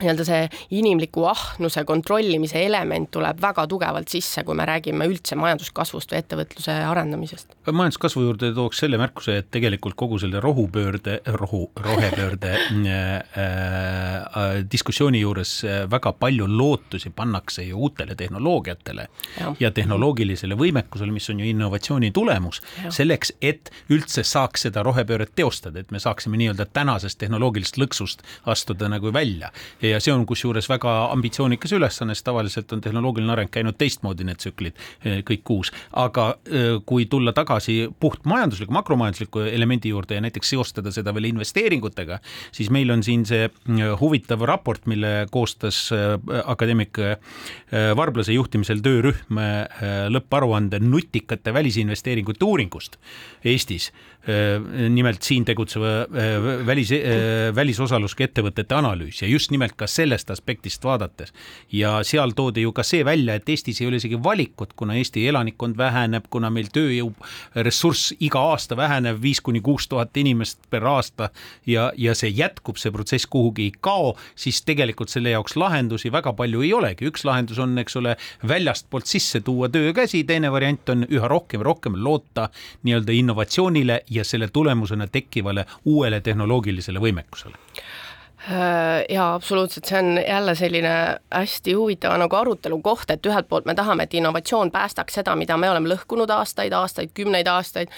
nii-öelda see inimliku ahnuse kontrollimise element tuleb väga tugevalt sisse, kui me räägime üldse majanduskasvust või ettevõtluse arendamisest. majanduskasvu juurde tooks selle märkuse, et tegelikult kogu selle rohupöörde, rohu, rohepöörde äh, äh, diskussiooni juures äh, väga palju lootusi pannakse ju uutele tehnoloogiatele ja, ja tehnoloogilisele võimekusele, mis on ju innovatsiooni tulemus, selleks, et üldse saaks seda rohepööret teostada, et me saaksime nii-öelda tänasest tehnoloogilisest lõksust astuda nagu välja ja see on kusjuures väga ambitsioonikas ülesanne, sest tavaliselt on tehnoloogiline areng käinud teistmoodi, need tsüklid eh, kõik kuus. aga eh, kui tulla tagasi puht majandusliku, makromajandusliku elemendi juurde ja näiteks seostada seda veel investeeringutega, siis meil on siin see eh, huvitav raport, mille koostas akadeemik Varblase juhtimisel töörühm lõpparuande nutikate välisinvesteeringute uuringust Eestis nimelt siin tegutseva välis, välisosalusega ettevõtete analüüs ja just nimelt ka sellest aspektist vaadates. ja seal toodi ju ka see välja, et Eestis ei ole isegi valikut, kuna Eesti elanikkond väheneb, kuna meil tööjõuressurss iga aasta väheneb viis kuni kuus tuhat inimest per aasta ja, ja see jätkub, see protsess kuhugi ei kao, siis tegelikult selle jaoks lahendusi väga palju ei olegi. üks lahendus on, eks ole, väljastpoolt sisse tuua töökäsi, teine variant on üha rohkem rohkem loota nii-öelda innovatsioonile ja selle tulemusena tekkivale uuele tehnoloogilisele võimekusele? Äh, jaa, absoluutselt, see on jälle selline hästi huvitav nagu arutelu koht, et ühelt poolt me tahame, et innovatsioon päästaks seda, mida me oleme lõhkunud aastaid, aastaid, kümneid aastaid,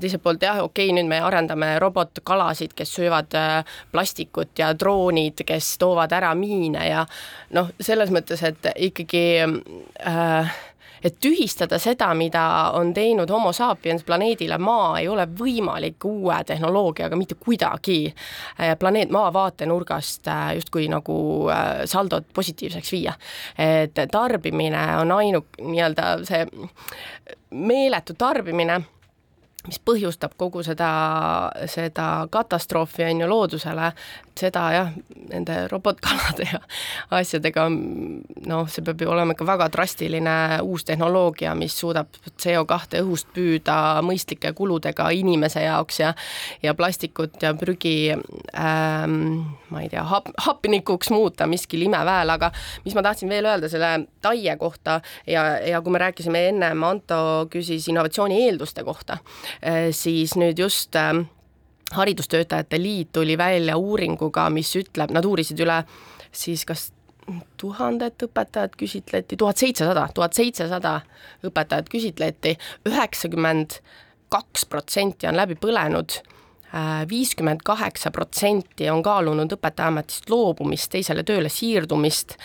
teiselt poolt jah, okei okay,, nüüd me arendame robotkalasid, kes söövad äh, plastikut ja droonid, kes toovad ära miine ja noh, selles mõttes, et ikkagi äh, et tühistada seda, mida on teinud homo sapiens planeedile Maa, ei ole võimalik uue tehnoloogiaga mitte kuidagi äh, planeet Maa vaatenurgast äh, justkui nagu äh, saldot positiivseks viia. et tarbimine on ainuk nii-öelda see meeletu tarbimine mis põhjustab kogu seda, seda katastroofi on ju loodusele, seda jah, nende robotkalade ja asjadega, noh, see peab ju olema ikka väga drastiline uus tehnoloogia, mis suudab CO2 õhust püüda mõistlike kuludega inimese jaoks ja ja plastikut ja prügi ähm, ma ei tea, hap-, hapnikuks muuta miskil imeväel, aga mis ma tahtsin veel öelda selle taie kohta ja, ja kui me rääkisime ennem, Anto küsis innovatsiooni eelduste kohta, äh, siis nüüd just äh, haridustöötajate Liit tuli välja uuringuga, mis ütleb, nad uurisid üle siis kas tuhandet õpetajat küsitleti, tuhat seitsesada, tuhat seitsesada õpetajat küsitleti, üheksakümmend kaks protsenti on läbi põlenud viiskümmend kaheksa protsenti on kaalunud õpetajaametist loobumist, teisele tööle siirdumist,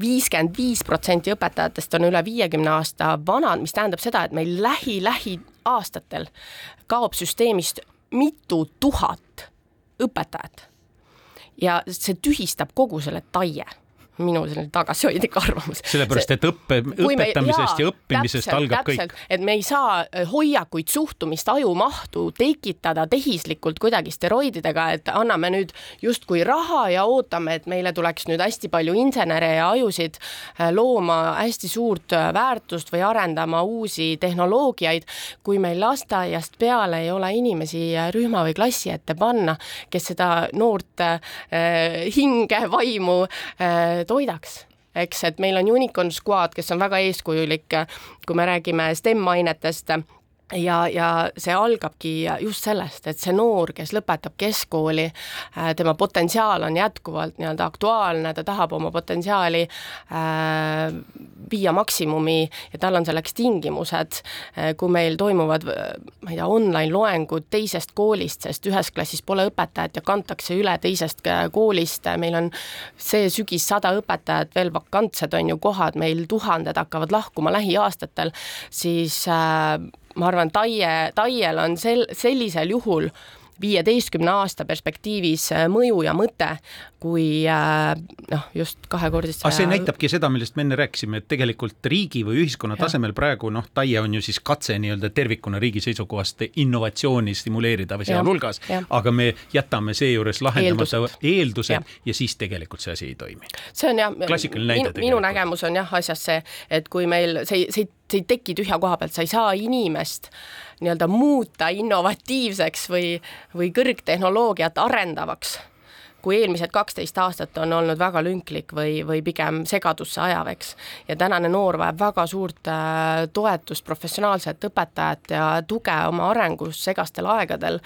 viiskümmend viis protsenti õpetajatest on üle viiekümne aasta vanad, mis tähendab seda, et meil lähi-lähiaastatel kaob süsteemist mitu tuhat õpetajat. ja see tühistab kogu selle taie minu selline tagasihoidlik arvamus. sellepärast, et õppe, õpetamisest me, ja õppimisest täpselt, algab täpselt, kõik. et me ei saa äh, hoiakuid, suhtumist, ajumahtu tekitada tehislikult kuidagi steroididega, et anname nüüd justkui raha ja ootame, et meile tuleks nüüd hästi palju insenere ja ajusid äh, looma hästi suurt äh, väärtust või arendama uusi tehnoloogiaid, kui meil lasteaiast peale ei ole inimesi rühma või klassi ette panna, kes seda noort äh, hinge, vaimu äh, toidaks. Eks, et meil on Unicorn Squad, kes on väga eeskujulik, kui me räägime STEM ainetest ja, ja see algabki just sellest, et see noor, kes lõpetab keskkooli, äh, tema potentsiaal on jätkuvalt nii-öelda aktuaalne, ta tahab oma potentsiaali äh, viia maksimumi ja tal on selleks tingimused, äh, kui meil toimuvad, ma ei tea, online loengud teisest koolist, sest ühes klassis pole õpetajat ja kantakse üle teisest koolist, meil on see sügis sada õpetajat veel vakantsed on ju kohad, meil tuhanded hakkavad lahkuma lähiaastatel, siis äh, ma arvan, Taie, Taiel on sel, sellisel juhul viieteistkümne aasta perspektiivis äh, mõju ja mõte, kui äh, noh, just kahekordist aga see näitabki seda, millest me enne rääkisime, et tegelikult riigi või ühiskonna ja. tasemel praegu noh, TAIE on ju siis katse nii-öelda tervikuna riigi seisukohast innovatsiooni stimuleerida või sealhulgas, aga me jätame seejuures lahendamata eeldused, eeldused ja. ja siis tegelikult see asi ei toimi. see on jah, minu, minu nägemus on jah asjas see, et kui meil see, see, see ei teki tühja koha pealt, sa ei saa inimest nii-öelda muuta innovatiivseks või, või kõrgtehnoloogiat arendavaks kui eelmised kaksteist aastat on olnud väga lünklik või, või pigem segadusse ajav, eks. ja tänane noor vajab väga suurt äh, toetust, professionaalset õpetajat ja tuge oma arengus segastel aegadel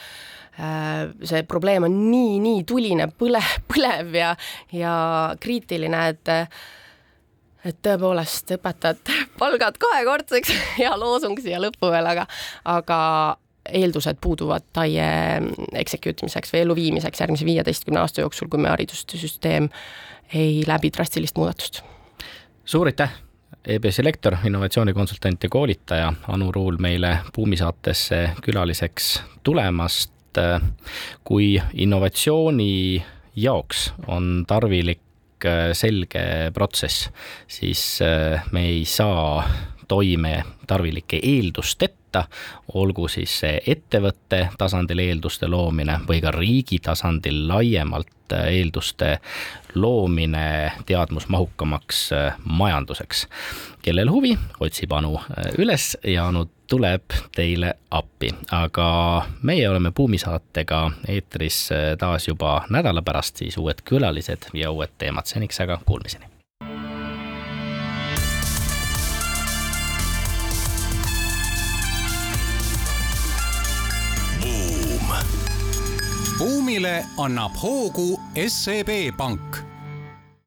äh,. see probleem on nii, nii tuline, põle, põlev ja, ja kriitiline, et et tõepoolest õpetajate palgad kahekordseks, hea loosung siia lõppu veel, aga, aga eeldused puuduvad TAIE execute imiseks või elluviimiseks järgmise viieteistkümne aasta jooksul, kui meie haridussüsteem ei läbi drastilist muudatust. suur aitäh, EBS-i lektor, innovatsioonikonsultant ja koolitaja Anu Ruul meile Buumi saatesse külaliseks tulemast. kui innovatsiooni jaoks on tarvilik selge protsess, siis me ei saa toime tarvilike eeldusteta, võtta, olgu siis see ettevõtte tasandil eelduste loomine või ka riigi tasandil laiemalt eelduste loomine teadmusmahukamaks äh, majanduseks. kellel huvi, otsib Anu äh, üles ja Anu tuleb teile appi, aga meie oleme Buumi saatega eetris äh, taas juba nädala pärast, siis uued külalised ja uued teemad, seniks aga kuulmiseni buumile annab hoogu SEB Pank